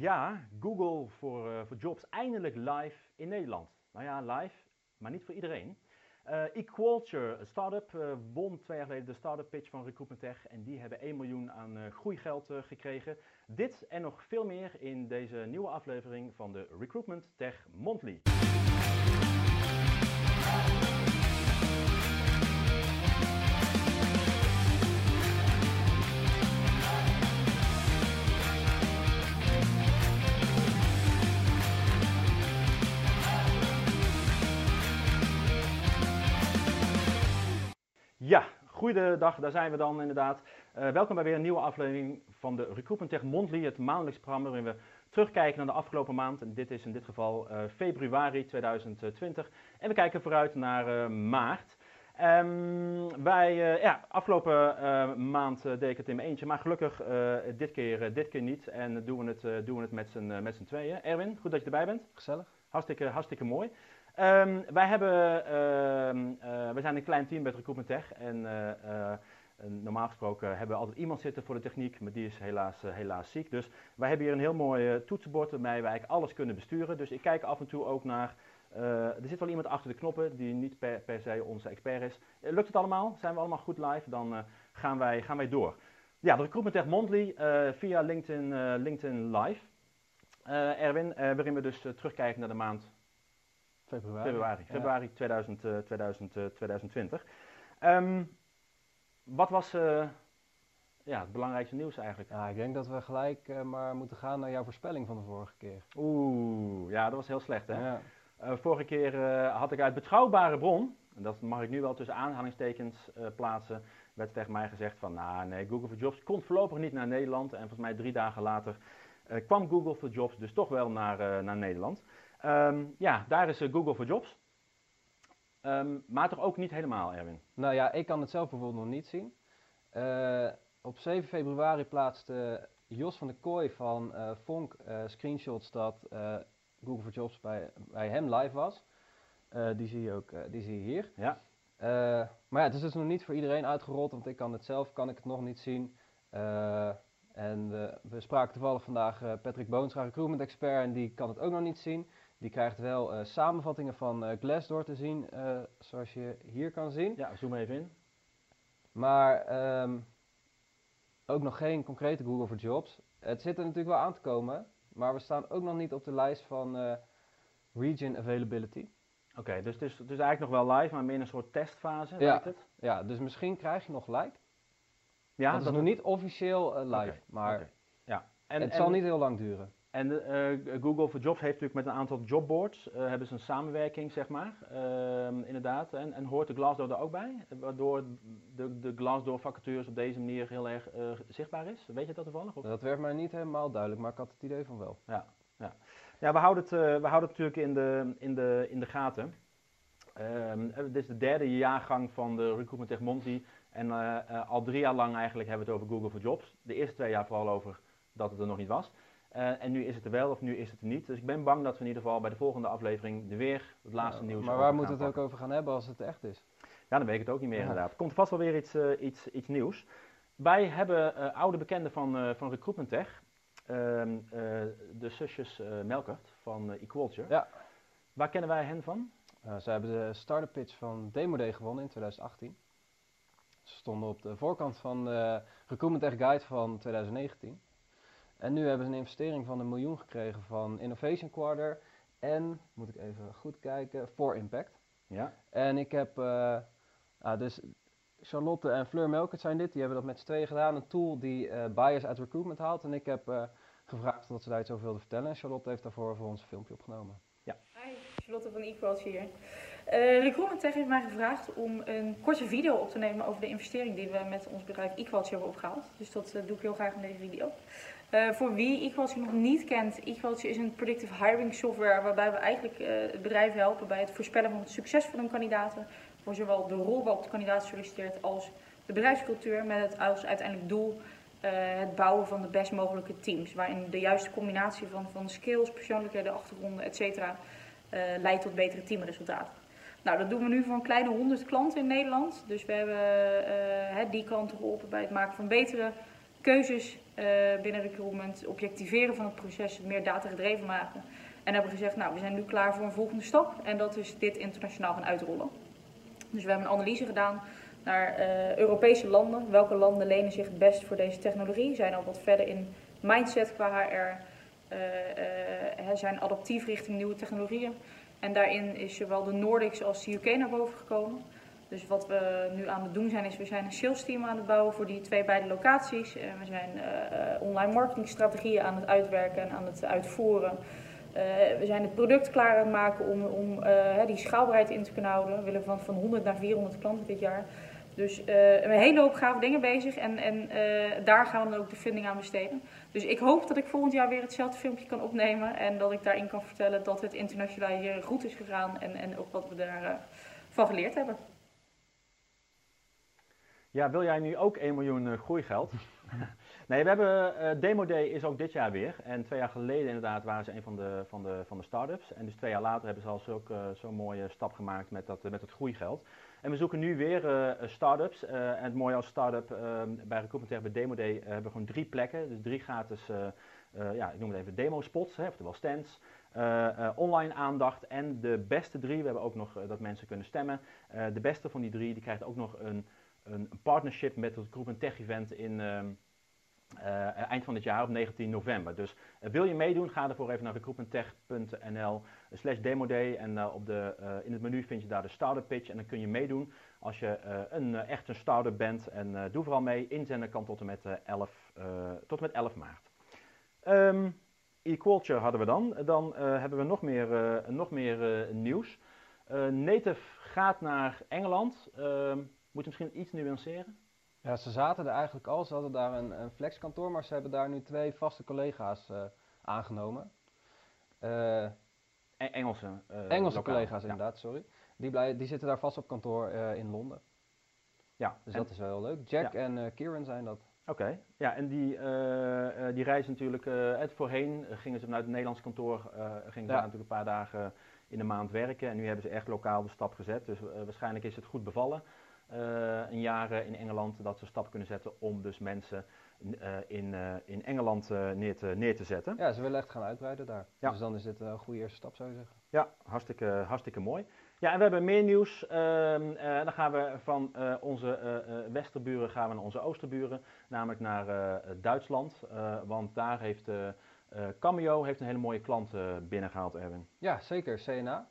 Ja, Google voor, eh, voor Jobs eindelijk live in Nederland. Nou ja, live, maar niet voor iedereen. Uh, Equalture, een start-up, uh, won twee jaar geleden de start-up pitch van Recruitment Tech en die hebben 1 miljoen aan uh, groeigeld gekregen. Dit en nog veel meer in deze nieuwe aflevering van de Recruitment Tech Monthly. Goeiedag, daar zijn we dan inderdaad. Uh, welkom bij weer een nieuwe aflevering van de Recruitment Tech Monthly, het maandelijks programma waarin we terugkijken naar de afgelopen maand. En dit is in dit geval uh, februari 2020. En we kijken vooruit naar uh, maart. Um, wij, ja, afgelopen maand deed ik het in mijn eentje, maar gelukkig dit, keer, dit keer niet. En doen we het, doen we het met z'n tweeën. Erwin, goed dat je erbij bent. Gezellig. Hartstikke, hartstikke mooi. Um, wij hebben, um, uh, we zijn een klein team bij Recruitment Tech en uh, uh, normaal gesproken hebben we altijd iemand zitten voor de techniek, maar die is helaas, helaas ziek. Dus wij hebben hier een heel mooi toetsenbord waarmee wij eigenlijk alles kunnen besturen. Dus ik kijk af en toe ook naar, er zit wel iemand achter de knoppen die niet per, per se onze expert is. lukt het allemaal? Zijn we allemaal goed live? Dan gaan, wij, gaan wij door. Ja, de Recruitment Tech Monthly via LinkedIn, LinkedIn Live. Erwin, waarin we dus terugkijken naar de maand Februari. Februari, februari 2000, uh, 2000, uh, 2020. Um, wat was uh, ja, het belangrijkste nieuws eigenlijk? Ja, ik denk dat we gelijk uh, maar moeten gaan naar jouw voorspelling van de vorige keer. Oeh, ja, dat was heel slecht hè. Ja. Uh, vorige keer had ik uit betrouwbare bron, en dat mag ik nu wel tussen aanhalingstekens plaatsen, werd tegen mij gezegd van, nou nee, Google for Jobs komt voorlopig niet naar Nederland. En volgens mij drie dagen later kwam Google for Jobs dus toch wel naar, naar Nederland. Um, ja, daar is uh, Google voor Jobs. Um, maar toch ook niet helemaal, Erwin? Nou ja, ik kan het zelf bijvoorbeeld nog niet zien. Uh, op 7 februari plaatste Jos van der Kooi van uh, Fonk screenshots dat Google for Jobs bij, bij hem live was. die, zie je ook, die zie je hier. Ja. maar ja, het is dus nog niet voor iedereen uitgerold, want ik kan het zelf kan ik het nog niet zien. en we spraken toevallig vandaag Patrick Boonstra, recruitment expert, en die kan het ook nog niet zien. Die krijgt wel uh, samenvattingen van uh, Glassdoor te zien, uh, zoals je hier kan zien. Ja, zoom even in. Maar um, ook nog geen concrete Google for Jobs. Het zit er natuurlijk wel aan te komen, maar we staan ook nog niet op de lijst van Region Availability. Oké, okay, dus het is, het is eigenlijk nog wel live, maar meer een soort testfase, ja, lijkt het? Ja, dus misschien krijg je nog like. Ja, dat is nog niet officieel live, okay, maar okay. ja. en, het en, zal niet heel lang duren. En uh, Google for Jobs heeft natuurlijk met een aantal jobboards, uh, hebben ze een samenwerking, zeg maar, uh, inderdaad. En, en, hoort de Glassdoor er ook bij, waardoor de, de Glassdoor vacatures op deze manier heel erg eh, zichtbaar is? Weet je dat toevallig? Of? Dat werd mij niet helemaal duidelijk, maar ik had het idee van wel. Ja, ja. ja we, houden het, we houden het natuurlijk in de, in de, in de gaten. Um, dit is de derde jaargang van de Recruitment Tech Monty. En al drie jaar lang eigenlijk hebben we het over Google for Jobs. De eerste twee jaar vooral over dat het er nog niet was. Uh, en nu is het er wel of nu is het er niet. Dus ik ben bang dat we in ieder geval bij de volgende aflevering er weer het laatste ja, nieuws Maar waar moeten we het ook over gaan hebben als het echt is? Ja, dan weet ik het ook niet meer ja. inderdaad. Er komt vast wel weer iets, uh, iets, iets nieuws. Wij hebben uh, oude bekenden van, van Recruitment Tech. Ehm, de zusjes Melkert van Equalture. Ja. Waar kennen wij hen van? ze hebben de startup pitch van Demode gewonnen in 2018. Ze stonden op de voorkant van de Recruitment Tech Guide van 2019. En nu hebben ze een investering van een miljoen gekregen van Innovation Quarter en, moet ik even goed kijken, For Impact. Ja. En ik heb, uh, nou, dus Charlotte en Fleur Melkert zijn dit, die hebben dat met z'n tweeën gedaan. Een tool die uh, buyers uit recruitment haalt. En ik heb uh, gevraagd of ze daar iets over wilden vertellen. En Charlotte heeft daarvoor voor ons een filmpje opgenomen. Ja. Hi, Charlotte van Equals hier. Uh, Recruitment Tech heeft mij gevraagd om een korte video op te nemen over de investering die we met ons bedrijf Equals hebben opgehaald. Dus dat doe ik heel graag in deze video. Uh, voor wie Equality nog niet kent, Equality is een predictive hiring software waarbij we eigenlijk uh, het bedrijf helpen bij het voorspellen van het succes van hun kandidaten. Voor zowel de rol waarop de kandidaat solliciteert als de bedrijfscultuur met het als uiteindelijk doel uh, het bouwen van de best mogelijke teams. Waarin de juiste combinatie van, van skills, persoonlijkheden, achtergronden, etc. leidt tot betere teamresultaten. Nou, dat doen we nu voor een kleine 100 klanten in Nederland. Dus we hebben die klanten geholpen bij het maken van betere keuzes binnen recruitment, objectiveren van het proces, meer data gedreven maken. En hebben gezegd, nou, we zijn nu klaar voor een volgende stap. En dat is dit internationaal gaan uitrollen. Dus we hebben een analyse gedaan naar Europese landen. Welke landen lenen zich het best voor deze technologie? Zijn al wat verder in mindset qua HR. Uh, zijn adaptief richting nieuwe technologieën. En daarin is zowel de Nordics als de UK naar boven gekomen. Dus wat we nu aan het doen zijn, is we zijn een sales team aan het bouwen voor die twee beide locaties. Uh, we zijn uh, online marketingstrategieën aan het uitwerken en aan het uitvoeren. we zijn het product klaar aan het maken om, om die schaalbaarheid in te kunnen houden. We willen van, van 100 naar 400 klanten dit jaar. Dus uh, een hele hoop gave dingen bezig en, en uh, daar gaan we dan ook de funding aan besteden. Dus ik hoop dat ik volgend jaar weer hetzelfde filmpje kan opnemen en dat ik daarin kan vertellen dat het internationaliseren goed is gegaan en, en ook wat we daarvan van geleerd hebben. Ja, wil jij nu ook 1 miljoen uh, groeigeld? nee, we hebben uh, Demo Day is ook dit jaar weer. En twee jaar geleden inderdaad waren ze een van de, van de, van de start-ups. En dus twee jaar later hebben ze al zo'n zo mooie stap gemaakt met dat, met het groeigeld. En we zoeken nu weer uh, start-ups. Uh, en het mooie als start-up uh, bij Recruitment bij Demo Day hebben we gewoon drie plekken. Dus drie gratis, ja, ik noem het even demo spots, hè, oftewel stands. online aandacht en de beste drie, we hebben ook nog dat mensen kunnen stemmen. de beste van die drie, die krijgt ook nog een, een partnership met het Recruitment Tech Event in... Uh, eind van dit jaar op 19 november. Dus uh, wil je meedoen, ga ervoor even naar recruitmenttech.nl slash demoday en uh, op de, in het menu vind je daar de startup pitch en dan kun je meedoen als je een, echt een startup bent. En doe vooral mee, inzenden kan tot en met, 11, tot met 11 maart. Um, eQualture hadden we dan. Dan hebben we nog meer, nog meer nieuws. Native gaat naar Engeland. Ehm, moet je misschien iets nuanceren? Ja, ze zaten er eigenlijk al. Ze hadden daar een, een flexkantoor, maar ze hebben daar nu twee vaste collega's uh, aangenomen. Uh, Engelse uh, Engelse collega's, inderdaad, sorry. Die, blij, die zitten daar vast op kantoor in Londen. Ja. Dus dat is wel heel leuk. Jack en Kieran zijn dat. Oké, ja, en die, die reizen natuurlijk, het voorheen gingen ze vanuit het Nederlands kantoor, gingen ze daar natuurlijk een paar dagen in de maand werken. En nu hebben ze echt lokaal de stap gezet, dus waarschijnlijk is het goed bevallen. Eh, een jaar in Engeland dat ze stap kunnen zetten om dus mensen uh, in, uh, in Engeland neer, te, neer te zetten. Ja, ze willen echt gaan uitbreiden daar. Ja. Dus dan is dit een goede eerste stap, zou je zeggen. Ja, hartstikke, hartstikke mooi. Ja, en we hebben meer nieuws. Ehm, dan gaan we van onze westerburen gaan we naar onze oosterburen, namelijk naar Duitsland. want daar heeft Cameo heeft een hele mooie klant binnengehaald, Erwin. Ja, zeker, CNA.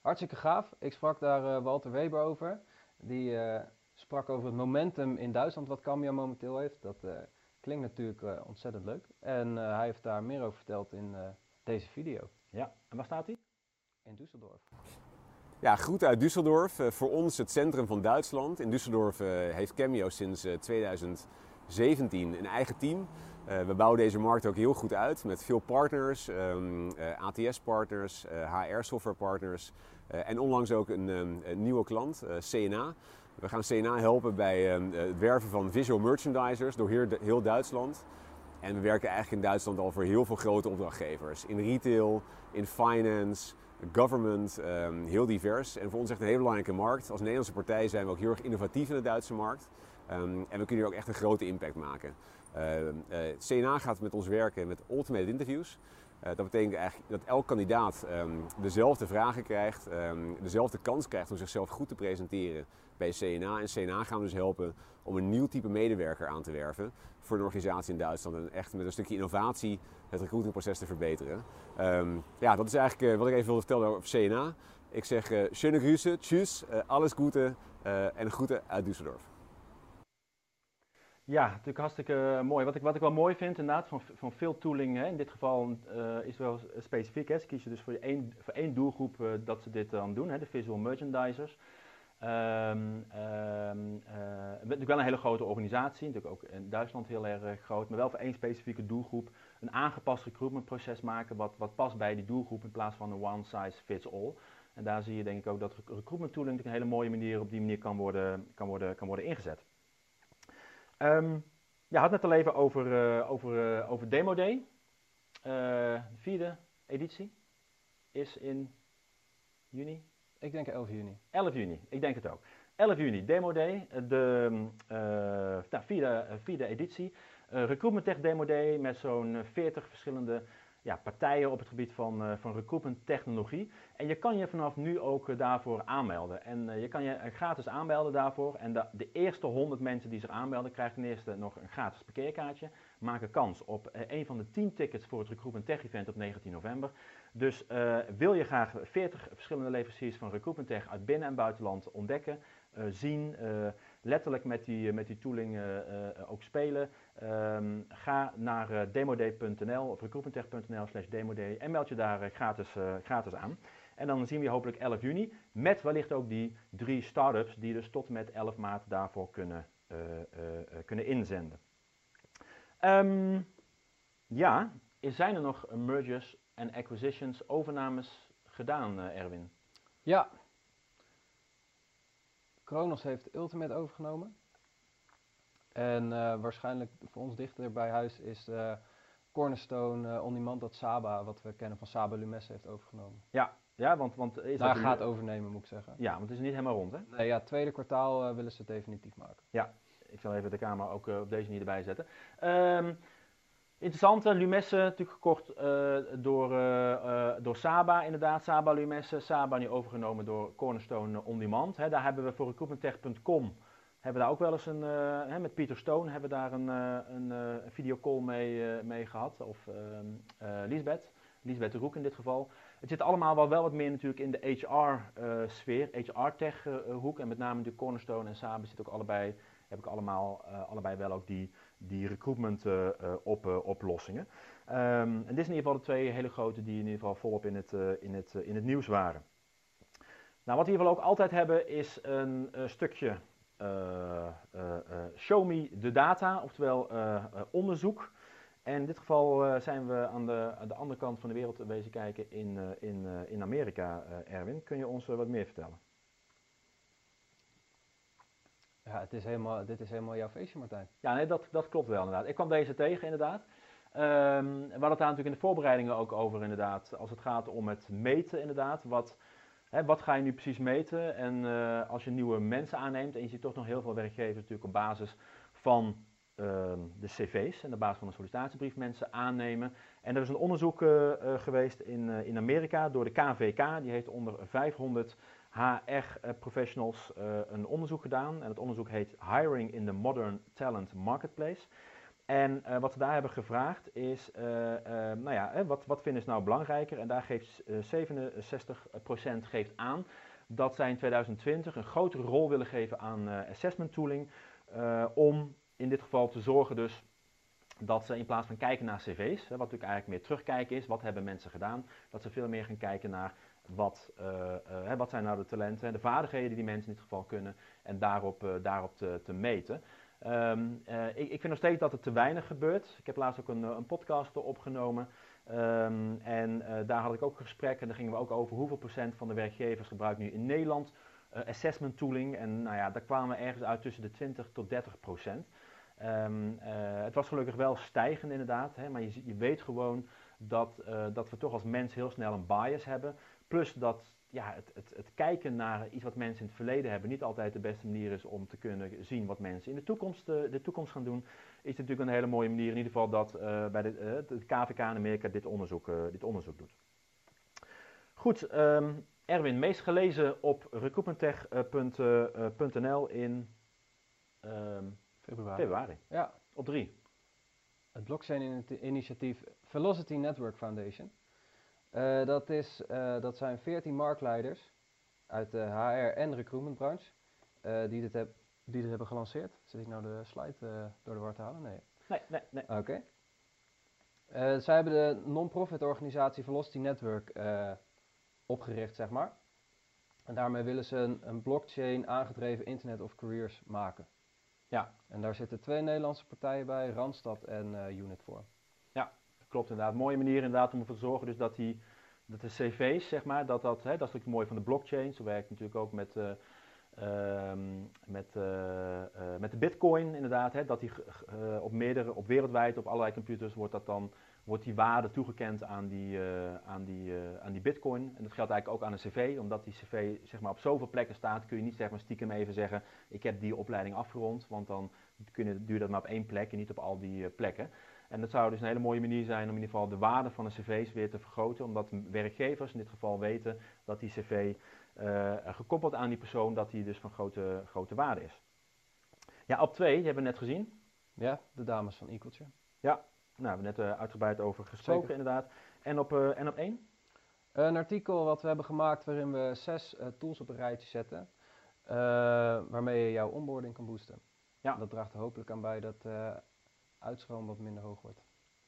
Hartstikke gaaf. Ik sprak daar Walter Weber over. Die uh, sprak over het momentum in Duitsland wat Cameo momenteel heeft. Dat uh, klinkt natuurlijk uh, ontzettend leuk. En hij heeft daar meer over verteld in deze video. Ja, en waar staat hij? In Düsseldorf. Ja, groeten uit Düsseldorf. voor ons het centrum van Duitsland. In Düsseldorf heeft Cameo sinds 2017 een eigen team. We bouwen deze markt ook heel goed uit met veel partners, ehm, ATS-partners, HR-software-partners. Uh, en onlangs ook een, um, een nieuwe klant, CNA. We gaan CNA helpen bij um, het werven van visual merchandisers door heel, Duitsland. En we werken eigenlijk in Duitsland al voor heel veel grote opdrachtgevers. In retail, in finance, government, heel divers. En voor ons echt een hele belangrijke markt. Als Nederlandse partij zijn we ook heel erg innovatief in de Duitse markt. en we kunnen hier ook echt een grote impact maken. Uh, CNA gaat met ons werken met automated interviews. Uh, dat betekent eigenlijk dat elk kandidaat um, dezelfde vragen krijgt, um, dezelfde kans krijgt om zichzelf goed te presenteren bij CNA. En CNA gaan we dus helpen om een nieuw type medewerker aan te werven voor een organisatie in Duitsland. En echt met een stukje innovatie het recruitingproces te verbeteren. Um, ja, dat is eigenlijk wat ik even wilde vertellen over CNA. Ik zeg uh, schöne Grüße, alles goede en groeten uit Düsseldorf. Ja, natuurlijk hartstikke mooi. Wat ik, wat ik wel mooi vind inderdaad van, van veel tooling, hè, in dit geval uh, is wel specifiek. Hè. Ze kiezen dus voor één, voor één doelgroep uh, dat ze dit dan doen, hè, de visual merchandisers. Um, um, natuurlijk wel een hele grote organisatie, natuurlijk ook in Duitsland heel erg groot, maar wel voor één specifieke doelgroep een aangepast recruitmentproces maken wat, wat past bij die doelgroep in plaats van een one size fits all. En daar zie je denk ik ook dat recruitment tooling een hele mooie manier op die manier kan worden, kan worden, kan worden ingezet. Um, je had net al even over, uh, over, uh, over Demo Day. Uh, de vierde editie is in juni. Ik denk 11 juni. 11 juni, ik denk het ook. 11 juni, Demo Day, eh, de nou, vierde, vierde editie. Recruitment Tech Demo Day met zo'n 40 verschillende ja, partijen op het gebied van, uh, van recruitment technologie. En je kan je vanaf nu ook uh, daarvoor aanmelden. En uh, je kan je gratis aanmelden daarvoor. En de, eerste 100 mensen die zich aanmelden krijgen ten eerste nog een gratis parkeerkaartje. Maken kans op een van de 10 tickets voor het Recruitment Tech Event op 19 november. Dus wil je graag 40 verschillende leveranciers van Recruitment Tech uit binnen- en buitenland ontdekken, zien letterlijk met die, met die tooling ook spelen. Um, ga naar uh, demoday.nl of recruitmenttech.nl slash demoday en meld je daar gratis, gratis aan. En dan zien we je hopelijk 11 juni met wellicht ook die drie start-ups die dus tot met 11 maart daarvoor kunnen, kunnen inzenden. Um, ja, zijn er nog mergers en acquisitions, overnames gedaan, Erwin? Ja, Kronos heeft Ultimate overgenomen. En uh, waarschijnlijk voor ons dichter bij huis is uh, Cornerstone uh, On Demand dat Saba, wat we kennen van Saba Lumesse, heeft overgenomen. Ja, ja want, want is Daar gaat overnemen, moet ik zeggen. Ja, want het is niet helemaal rond, hè? Nee, ja, tweede kwartaal willen ze het definitief maken. Ja, ik zal even de camera ook op deze manier erbij zetten. Um, Interessante, Lumesse natuurlijk gekocht uh, door, door Saba inderdaad, Saba Lumesse. Saba nu overgenomen door Cornerstone On Demand. Hè, daar hebben we voor recruitmenttech.com, hebben daar ook wel eens een, hè, met Pieter Stone hebben we daar een, een, een videocall mee, mee gehad. Of ehm, Lisbeth, Lisbeth de Roek in dit geval. Het zit allemaal wel, wel wat meer natuurlijk in de HR-sfeer, HR-tech hoek. En met name natuurlijk Cornerstone en Saba zitten ook allebei, heb ik allemaal, allebei wel ook die die recruitment uh, op. Um, en dit is in ieder geval de twee hele grote die in ieder geval volop in het, in het, in het nieuws waren. Nou, wat we in ieder geval ook altijd hebben is een stukje show me the data, oftewel onderzoek. En in dit geval zijn we aan de, aan de andere kant van de wereld bezig kijken in, in, in Amerika, Erwin. Kun je ons wat meer vertellen? Ja, het is helemaal, dit is helemaal jouw feestje, Martijn. Ja, nee, dat, dat klopt wel inderdaad. Ik kwam deze tegen inderdaad. Um, we hadden het daar natuurlijk in de voorbereidingen ook over inderdaad. Als het gaat om het meten inderdaad. Wat, hè, wat ga je nu precies meten? En uh, als je nieuwe mensen aanneemt en je ziet toch nog heel veel werkgevers natuurlijk op basis van uh, de cv's en op basis van een sollicitatiebrief mensen aannemen. En er is een onderzoek uh, geweest in, in Amerika door de KVK. Die heeft onder 500 HR-professionals een onderzoek gedaan. En het onderzoek heet Hiring in the Modern Talent Marketplace. En uh, wat ze daar hebben gevraagd is, uh, nou ja, wat, wat vinden ze nou belangrijker? En daar geeft 67% geeft aan dat zij in 2020 een grotere rol willen geven aan assessment tooling. om in dit geval te zorgen dus dat ze in plaats van kijken naar cv's, hè, wat natuurlijk eigenlijk meer terugkijken is, wat hebben mensen gedaan, dat ze veel meer gaan kijken naar wat, wat zijn nou de talenten en de vaardigheden die mensen in dit geval kunnen en daarop, daarop te, te meten. Um, ik, ik, vind nog steeds dat het te weinig gebeurt. Ik heb laatst ook een, een podcast opgenomen um, en daar had ik ook een gesprek en daar gingen we ook over hoeveel procent van de werkgevers gebruikt nu in Nederland assessment tooling. En nou ja, daar kwamen we ergens uit tussen de 20 tot 30 procent. Um, het was gelukkig wel stijgend inderdaad, hè, maar je, je weet gewoon dat, dat we toch als mens heel snel een bias hebben. Plus dat ja, het, het, het, kijken naar iets wat mensen in het verleden hebben niet altijd de beste manier is om te kunnen zien wat mensen in de toekomst, uh, de toekomst gaan doen. Is natuurlijk een hele mooie manier in ieder geval dat uh, bij de, uh, de, KVK in Amerika dit onderzoek, dit onderzoek doet. Goed, um, Erwin, meest gelezen op recruitmenttech.nl in um, februari. februari. Ja. Op drie. Het blockchain-initiatief Velocity Network Foundation uh, dat, is, uh, dat zijn 14 marktleiders uit de HR- en recruitmentbranche uh, die, dit heb, die dit hebben gelanceerd. Zit ik nou de slide door de war te halen? Nee. Nee, nee, nee. Oké. Okay. zij hebben de non-profit organisatie Velocity Network opgericht, zeg maar. En daarmee willen ze een, een blockchain aangedreven Internet of Careers maken. Ja. En daar zitten twee Nederlandse partijen bij, Randstad en Unit voor. Klopt inderdaad. Mooie manier inderdaad om ervoor te zorgen dus dat, die, dat de cv's, zeg maar, dat dat, hè, dat is natuurlijk mooi van de blockchain. Zo werkt natuurlijk ook met, uh, ehm, met, eh, eh, met de bitcoin inderdaad, hè, dat die eh, op meerdere, op wereldwijd, op allerlei computers wordt dat dan, wordt die waarde toegekend aan die, eh, aan die, eh, aan die bitcoin. En dat geldt eigenlijk ook aan een cv, omdat die cv zeg maar, op zoveel plekken staat, kun je niet zeg maar, stiekem even zeggen, ik heb die opleiding afgerond, want dan kun je, duurt dat maar op één plek en niet op al die eh, plekken. En dat zou dus een hele mooie manier zijn om in ieder geval de waarde van de cv's weer te vergroten, omdat werkgevers in dit geval weten dat die cv eh, gekoppeld aan die persoon, dat die dus van grote, grote waarde is. Ja, op 2, die hebben we net gezien. Ja, de dames van Equaltje. Nou, we hebben net eh, uitgebreid over gesproken Zeker. inderdaad. En op, eh, en op 1? Een artikel wat we hebben gemaakt waarin we zes tools op een rijtje zetten. waarmee je jouw onboarding kan boosten. Ja. Dat draagt er hopelijk aan bij dat uitstroom wat minder hoog wordt.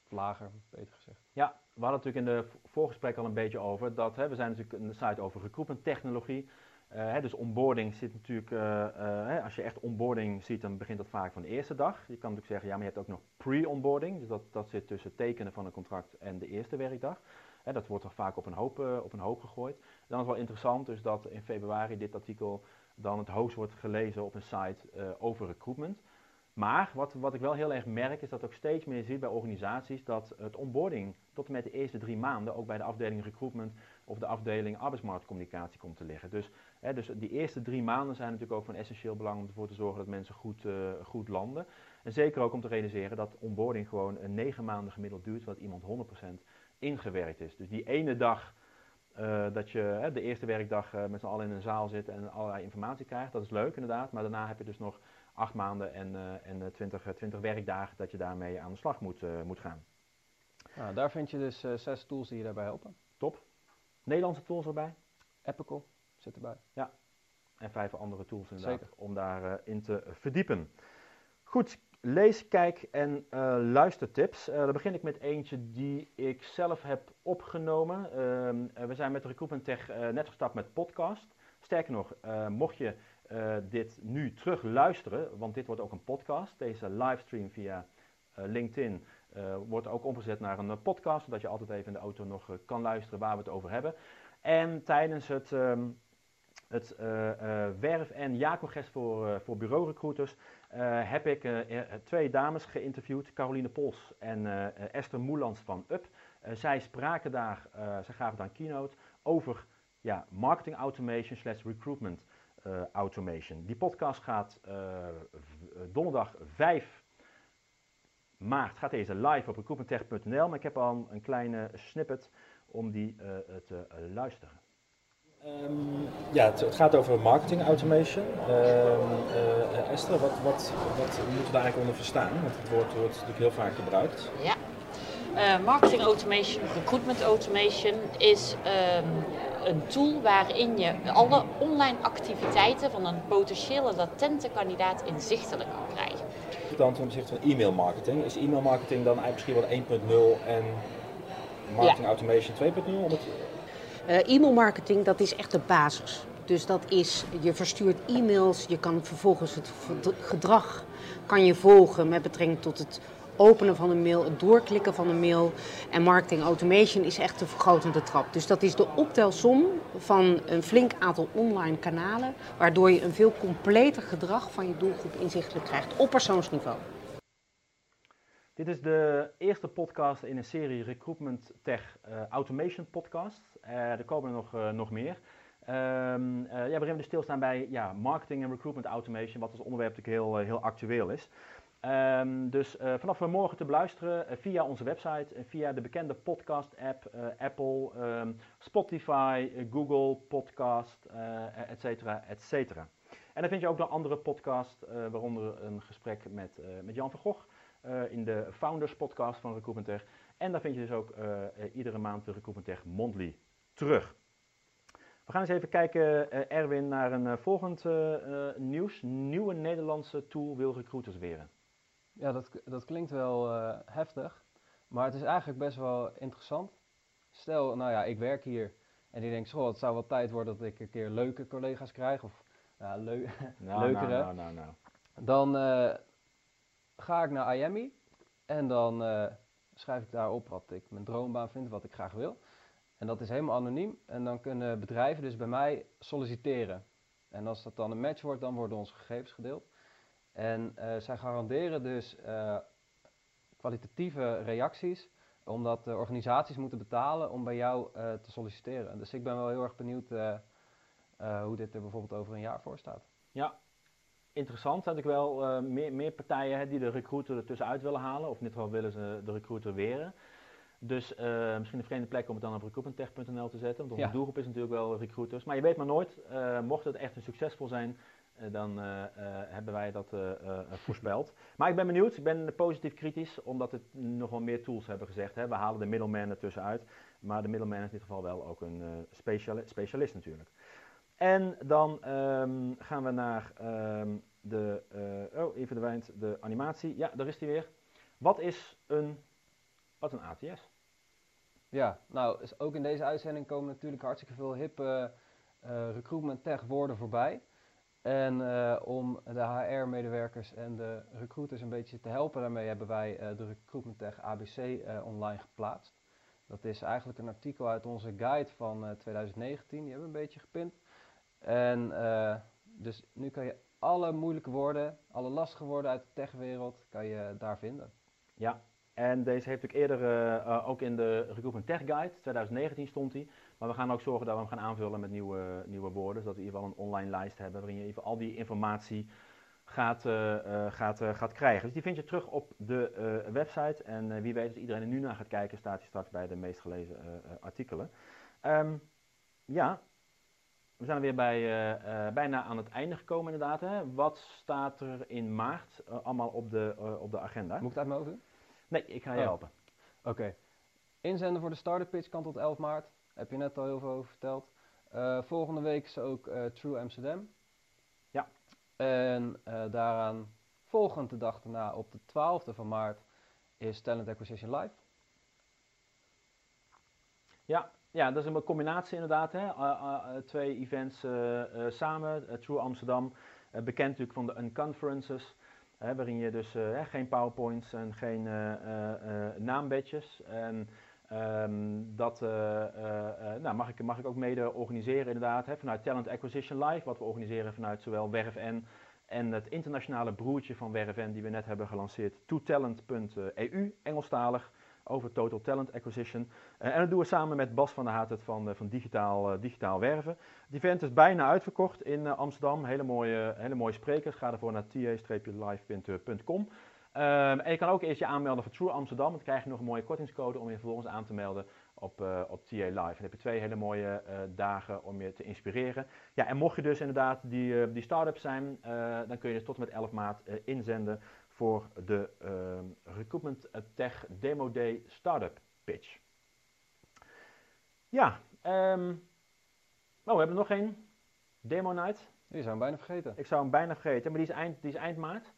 Lager, beter gezegd. Ja, we hadden natuurlijk in de voorgesprek al een beetje over dat hè, we zijn natuurlijk een site over recruitment technologie. Eh, hè, dus onboarding zit natuurlijk, eh, eh, als je echt onboarding ziet, dan begint dat vaak van de eerste dag. Je kan natuurlijk zeggen, ja, maar je hebt ook nog pre-onboarding. Dus dat, dat zit tussen tekenen van een contract en de eerste werkdag. Hè, dat wordt toch vaak op een, hoop, op een hoop gegooid. Dan is wel interessant dus dat in februari dit artikel dan het hoogst wordt gelezen op een site over recruitment. Maar wat, wat ik wel heel erg merk is dat ook steeds meer ziet bij organisaties dat het onboarding tot en met de eerste drie maanden ook bij de afdeling recruitment of de afdeling arbeidsmarktcommunicatie komt te liggen. Dus, hè, dus die eerste drie maanden zijn natuurlijk ook van essentieel belang om ervoor te zorgen dat mensen goed, eh, goed landen. En zeker ook om te realiseren dat onboarding gewoon een negen maanden gemiddeld duurt, zodat iemand 100% ingewerkt is. Dus die ene dag eh, dat je hè, de eerste werkdag eh, met z'n allen in een zaal zit en allerlei informatie krijgt, dat is leuk inderdaad. Maar daarna heb je dus nog acht maanden en, eh en eh, 20, eh, 20 werkdagen dat je daarmee aan de slag moet, eh, moet gaan. Nou, daar vind je dus eh, zes tools die je daarbij helpen. Top. Nederlandse tools erbij Epical zit erbij. en vijf andere tools inderdaad Zeker. om daarin in te verdiepen. Goed, lees, kijk en eh, luistertips. Eh dan begin ik met eentje die ik zelf heb opgenomen. Ehm, eh, we zijn met Recruitment Tech eh, net gestart met podcast. Sterker nog, eh, mocht je eh, dit nu terug luisteren, want dit wordt ook een podcast. Deze livestream via eh, LinkedIn eh, wordt ook omgezet naar een podcast, zodat je altijd even in de auto nog kan luisteren waar we het over hebben. En tijdens het, ehm, het werf- en jaarcongres voor, voor bureaurecruiters heb ik twee dames geïnterviewd, Caroline Pols en Esther Moelands van UP. Zij spraken daar, zij gaven daar een keynote over ja, marketing automation slash recruitment eh, automation. Die podcast gaat eh, donderdag 5 maart gaat deze live op recruitmenttech.nl, maar ik heb al een kleine snippet om die eh, te luisteren. Ehm, ja, het, het gaat over marketing automation. Ehm, eh, Esther, wat, wat, wat moeten we daar eigenlijk onder verstaan? Want het woord wordt natuurlijk heel vaak gebruikt. Ja. Eh, marketing automation, recruitment automation is ehm, een tool waarin je alle online activiteiten van een potentiële latente kandidaat inzichtelijk kan krijgen. Dan ten opzichte van e-mail marketing. Is e-mail marketing dan eigenlijk misschien wel 1.0 en marketing automation 2.0? Om het, Eh, e-mailmarketing, dat is echt de basis. Dus dat is, je verstuurt e-mails, je kan vervolgens het gedrag kan je volgen met betrekking tot het openen van een mail, het doorklikken van een mail. En marketing automation is echt de vergrotende trap. Dus dat is de optelsom van een flink aantal online kanalen, waardoor je een veel completer gedrag van je doelgroep inzichtelijk krijgt op persoonsniveau. Dit is de eerste podcast in een serie Recruitment Tech eh, Automation podcast. Eh, er komen er nog, eh, nog meer. Ehm, eh, ja, waarin we dus stilstaan bij ja, marketing en recruitment automation, wat als onderwerp natuurlijk heel, heel actueel is. Ehm, dus eh, vanaf morgen te beluisteren eh, via onze website en via de bekende podcast app, eh, Apple, ehm, Spotify, eh, Google Podcast, eh et cetera, et cetera. En dan vind je ook nog andere podcasts, eh, waaronder een gesprek met, eh, met Jan van Gogh eh, in de Founders podcast van Recruitment Tech. En daar vind je dus ook eh, eh, iedere maand de Recruitment Tech Mondly terug. We gaan eens even kijken, eh, Erwin, naar een eh, volgend eh, eh, nieuws. Nieuwe Nederlandse tool wil recruiters weren. Ja, dat, dat klinkt wel eh, heftig, maar het is eigenlijk best wel interessant. Stel, nou ja, ik werk hier en die denkt, goh, het zou wel tijd worden dat ik een keer leuke collega's krijg. Of ja, leu Nou, Leukere. nou, nou, nou, nou. dan eh, ga ik naar IAMI en dan eh, schrijf ik daarop wat ik mijn droombaan vind, wat ik graag wil. En dat is helemaal anoniem en dan kunnen bedrijven dus bij mij solliciteren. En als dat dan een match wordt, dan worden onze gegevens gedeeld. En eh, zij garanderen dus eh, kwalitatieve reacties, omdat de organisaties moeten betalen om bij jou eh, te solliciteren. Dus ik ben wel heel erg benieuwd hoe dit er bijvoorbeeld over een jaar voor staat. Ja, interessant. Had ik wel meer, meer partijen hè, die de recruiter er tussenuit willen halen. Of in dit geval willen ze de recruiter weren. Dus misschien een vreemde plek om het dan op recruitmenttech.nl te zetten. Want onze Ja. doelgroep is natuurlijk wel recruiters. Maar je weet maar nooit, mocht het echt een succesvol zijn, dan eh, eh, hebben wij dat eh, eh, voorspeld. Maar ik ben benieuwd, ik ben positief kritisch, omdat het nog wel meer tools hebben gezegd. Hè. We halen de middleman er tussenuit. Maar de middleman is in dit geval wel ook een eh, speciali- specialist natuurlijk. En dan ehm, gaan we naar ehm, de, eh, oh, even de animatie. Ja, daar is die weer. Wat is een, wat een ATS? Ja, nou, ook in deze uitzending komen natuurlijk hartstikke veel hippe eh, recruitment tech woorden voorbij. En eh, om de HR-medewerkers en de recruiters een beetje te helpen daarmee hebben wij eh, de Recruitment Tech ABC eh, online geplaatst. Dat is eigenlijk een artikel uit onze guide van eh, 2019, die hebben we een beetje gepint. En dus nu kan je alle moeilijke woorden, alle lastige woorden uit de techwereld, kan je daar vinden. Ja, en deze heeft natuurlijk eerder eh, eh, ook in de Recruitment Tech Guide, 2019 stond die. Maar we gaan ook zorgen dat we hem gaan aanvullen met nieuwe, nieuwe woorden. Zodat we in ieder geval een online lijst hebben waarin je even al die informatie gaat, eh, gaat, gaat krijgen. Dus die vind je terug op de website. En wie weet, als iedereen er nu naar gaat kijken, staat hij straks bij de meest gelezen artikelen. Ehm, ja, we zijn er weer bij, bijna aan het einde gekomen inderdaad. Hè. Wat staat er in maart allemaal op de, op de agenda? Moet ik hoofd doen? Nee, ik ga je Oh. helpen. Oké. Inzenden voor de startup pitch kan tot 11 maart. Heb je net al heel veel over verteld. Eh, volgende week is ook eh, True Amsterdam. Ja. En eh, daaraan volgend de dag daarna op de 12e van maart is Talent Acquisition Live. Ja, ja, dat is een combinatie inderdaad. Hè? Twee events samen. True Amsterdam, bekend natuurlijk van de Unconferences. Waarin je dus uh, geen powerpoints en geen uh, naambadges. En um, dat nou, mag, ik, mag ik ook mede organiseren inderdaad. Hè? Vanuit Talent Acquisition Live, wat we organiseren vanuit zowel WerfN en het internationale broertje van WerfN die we net hebben gelanceerd. totalent.eu, Engelstalig over Total Talent Acquisition. Uh, en dat doen we samen met Bas van der Hatet van, uh, van Digitaal, uh, Digitaal Werven. Het event is bijna uitverkocht in Amsterdam. Hele mooie, hele mooie sprekers. Ga ervoor naar ta-live.com. Um, en je kan ook eerst je aanmelden voor True Amsterdam. Dan krijg je nog een mooie kortingscode om je vervolgens aan te melden op, op TA Live. Dan heb je twee hele mooie dagen om je te inspireren. Ja, en mocht je dus inderdaad die, die start-up zijn, dan kun je dus tot en met 11 maart inzenden voor de uh, Recruitment Tech Demo Day Startup Pitch. Ja, um, oh, we hebben nog één. Demo Night. Die zou hem bijna vergeten. Ik zou hem bijna vergeten, maar die is eind, die is eind maart.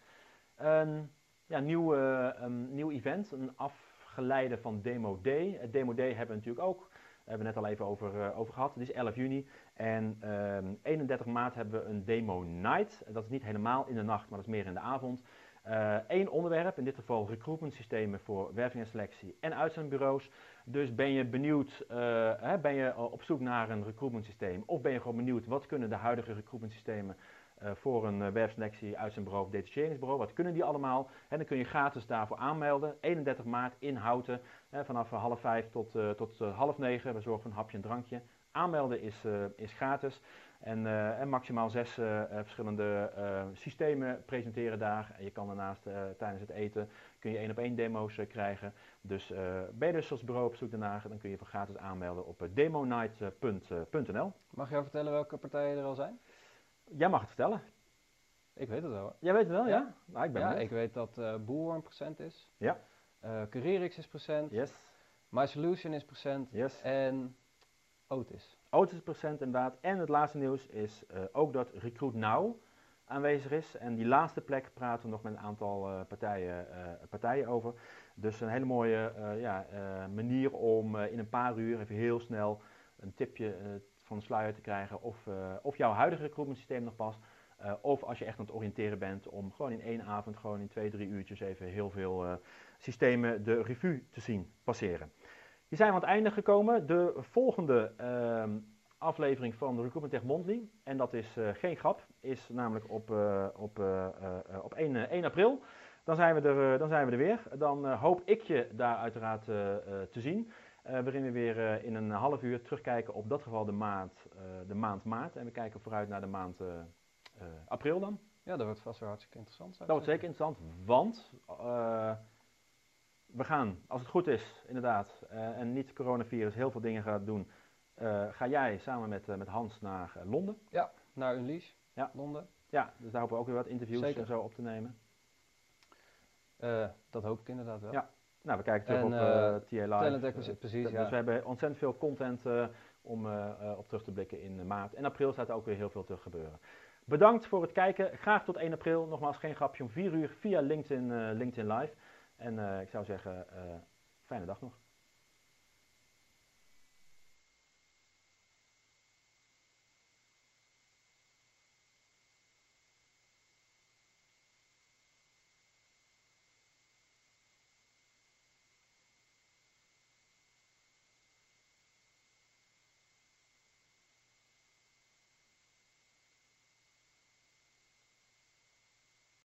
Een ja, nieuw, uh, um, nieuw event, een afgeleide van Demo Day. Het Demo Day hebben we natuurlijk ook. Daar hebben we net al even over, uh, over gehad. Het is 11 juni. En um, 31 maart hebben we een Demo Night. Dat is niet helemaal in de nacht, maar dat is meer in de avond. Eén uh, onderwerp, in dit geval recruitment systemen voor werving en selectie en uitzendbureaus. Dus ben je benieuwd, uh, hè, ben je op zoek naar een recruitment systeem of ben je gewoon benieuwd wat kunnen de huidige recruitment systemen uh, voor een werfselectie, uitzendbureau of detacheringsbureau, wat kunnen die allemaal? En dan kun je gratis daarvoor aanmelden. 31 maart in Houten, vanaf half vijf tot, tot half negen. We zorgen voor een hapje en drankje. Aanmelden is, is gratis. En, uh, en, maximaal zes uh, verschillende uh, systemen presenteren daar. En je kan daarnaast tijdens het eten kun je één op één demo's krijgen. Dus ben je dus als bureau op zoek daarna, dan kun je voor gratis aanmelden op demonight.nl. Mag je vertellen welke partijen er al zijn? Jij mag het vertellen. Ik weet het wel. Jij weet het wel, ja? ja? Nou, ik ben ja, ik weet dat uh, Boelworm present is. Ja. Uh, Careerix is present. Yes. My Solution is present. Yes. En Otis. Procent inderdaad. En het laatste nieuws is uh, ook dat Recruit Now aanwezig is. En die laatste plek praten we nog met een aantal uh, partijen, uh, partijen over. Dus een hele mooie ja, manier om in een paar uur even heel snel een tipje van de sluier te krijgen of, of jouw huidige recruitment systeem nog past. of als je echt aan het oriënteren bent om gewoon in één avond, gewoon in twee, drie uurtjes even heel veel systemen de revue te zien passeren. Hier zijn we aan het einde gekomen. De volgende uh, aflevering van de Recruitment Tech Monthly. En dat is eh, geen grap, is namelijk op, eh, op, eh, op 1, eh, 1 april. Dan zijn we er, dan zijn we er weer. Dan hoop ik je daar uiteraard te zien. waarin we weer in een half uur terugkijken op dat geval de maand, de maand maart. En we kijken vooruit naar de maand april dan. Ja, dat wordt vast wel hartstikke interessant. Dat wordt zeker interessant, want we gaan, als het goed is, inderdaad, eh, en niet coronavirus heel veel dingen gaat doen, eh, ga jij samen met, eh, met Hans naar Londen. zeggen. Naar Unleash, Ja. Londen. Ja, dus daar hopen we ook weer wat interviews Zeker. en zo op te nemen. Dat hoop ik inderdaad wel. Ja, Nou, we kijken terug En, op eh, TA Live. Talent precies, dus ja. we hebben ontzettend veel content om op terug te blikken in maart. En april staat er ook weer heel veel te gebeuren. Bedankt voor het kijken. Graag tot 1 april. Nogmaals, geen grapje om 4 uur via LinkedIn, LinkedIn Live. En eh, ik zou zeggen, eh, fijne dag nog.